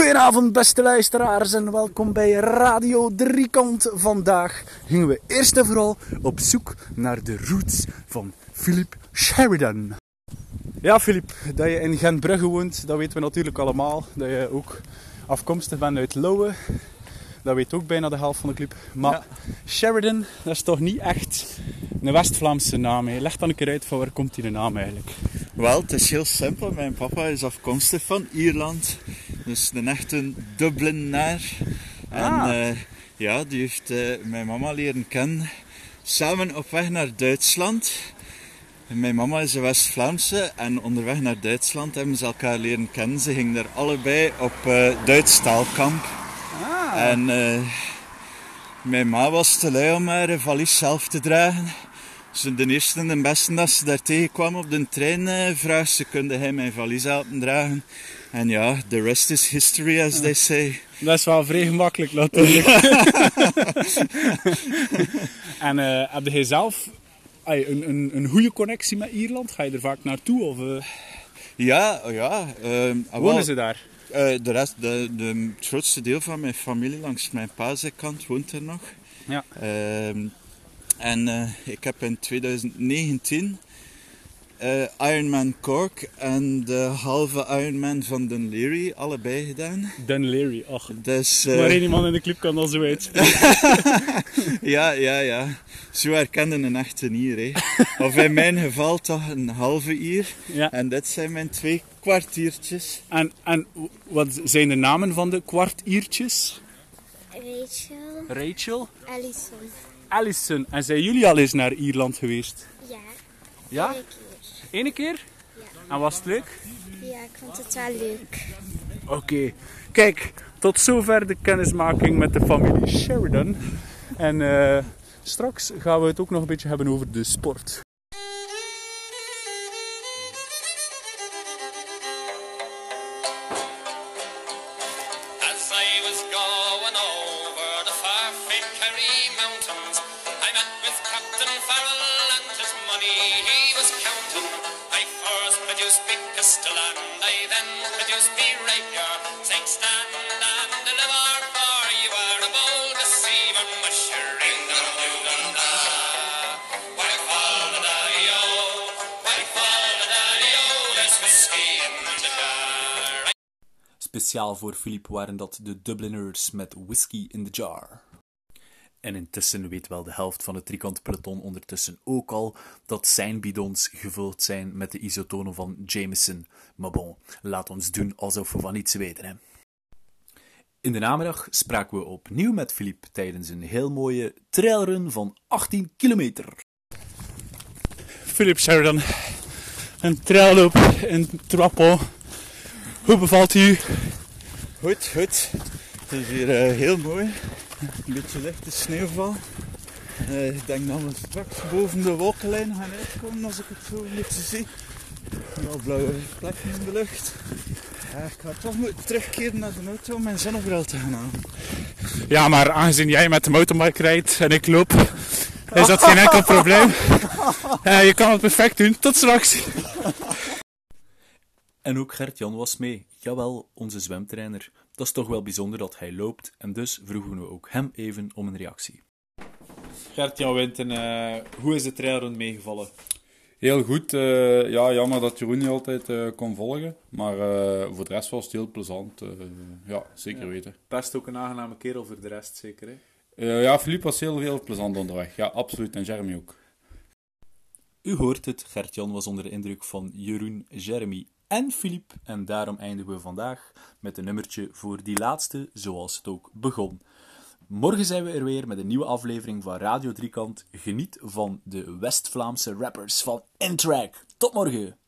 Goedenavond beste luisteraars en welkom bij Radio Driekant. Vandaag gingen we eerst en vooral op zoek naar de roots van Philip Sheridan. Ja Philip, dat je in Gentbrugge woont, dat weten we natuurlijk allemaal. Dat je ook afkomstig bent uit Lowe. Dat weet ook bijna de helft van de club. Maar Sheridan, dat is toch niet echt een West-Vlaamse naam. Hè? Leg dan een keer uit van waar komt die naam eigenlijk? Wel, het is heel simpel. Mijn papa is afkomstig van Ierland. Dus een echte Dublinaar. En Ah. eh, ja, die heeft eh, mijn mama leren kennen. Samen op weg naar Duitsland. Mijn mama is een West-Vlaamse en onderweg naar Duitsland hebben ze elkaar leren kennen. Ze gingen daar allebei op eh Duits taalkamp. En eh, mijn ma was te lui om haar valies zelf te dragen. Dus de eerste en de beste dat ze daar tegenkwam op de trein eh vraagt ze, kunde hij mijn valies helpen dragen? En ja, the rest is history, as they say. Dat is wel vrij gemakkelijk natuurlijk. en eh heb jij zelf een, een, een goede connectie met Ierland? Ga je er vaak naartoe? Of, eh, Ja, oh ja. ehm, ah, wonen ze daar? de rest, de, de, het grootste deel van mijn familie langs mijn kant woont er nog. Ja. En eh, ik heb in 2019 eh, Ironman Cork en de halve Ironman van Dunleary allebei gedaan. Dan Leary. Och, Dus, eh, maar één iemand in de club kan dat zo uitspreken. ja, ja, ja. Zo herkennen een echte Ier. Hè. Of in mijn geval toch een halve Ier. Ja. En dit zijn mijn twee kwartiertjes. En, en wat zijn de namen van de kwartiertjes? Rachel, Rachel, Allison. Alison. En zijn jullie al eens naar Ierland geweest? Ja, Ja? keer. Eén keer? En was het leuk? Ja, ik vond het wel leuk. Oké, kijk, tot zover de kennismaking met de familie Sheridan. En eh, straks gaan we het ook nog een beetje hebben over de sport. As I was going over the far famed Kerry with Captain Farrell and his money he was counting. I first produced me pistol and I then produced me rapier, saying stand and deliver for you are a bold deceiver, mushering the da Why fall the daddy-o, why fall the daddy-o, there's whiskey in the jar. Speciaal voor Philippe waren dat de Dubliners met whisky in the jar. En intussen weet wel de helft van het driekant peloton ondertussen ook al dat zijn bidons gevuld zijn met de isotonen van Jameson. Maar bon, laat ons doen alsof we van niets weten. Hè. In de namiddag spraken we opnieuw met Philippe tijdens een heel mooie trailrun van 18 kilometer. Philip Sheridan, een trailloop in Trappel. Hoe bevalt u? Goed, goed. Het is hier eh, heel mooi. Een beetje lichte sneeuwval. Eh, ik denk dat we straks boven de wolkenlijn gaan uitkomen als ik het zo een beetje zie. Wel blauwe plekken in de lucht. Ja, ik ga toch moeten terugkeren naar de auto om mijn zonnebril te gaan halen. Ja, maar aangezien jij met de motorbike rijdt en ik loop, is dat geen enkel probleem. Eh, je kan het perfect doen. Tot straks. En ook Gert-Jan was mee. Jawel, onze zwemtrainer. Dat is toch wel bijzonder dat hij loopt en dus vroegen we ook hem even om een reactie. Gert-Jan Winten, eh, hoe is de trailrun meegevallen? Heel goed. eh, ja, jammer dat Jeroen niet altijd eh, kon volgen. Maar eh, voor de rest was het heel plezant. eh, ja, zeker weten. Best ook een aangename kerel voor de rest, zeker hè? Ja, Philippe was heel, heel plezant onderweg. Ja, absoluut. En Jeremy ook. U hoort het, Gert-Jan was onder de indruk van Jeroen, Jeremy en Philippe. En daarom eindigen we vandaag met een nummertje voor die laatste, zoals het ook begon. Morgen zijn we er weer met een nieuwe aflevering van Radio Driekant. Geniet van de West-Vlaamse rappers van Intrack. Tot morgen!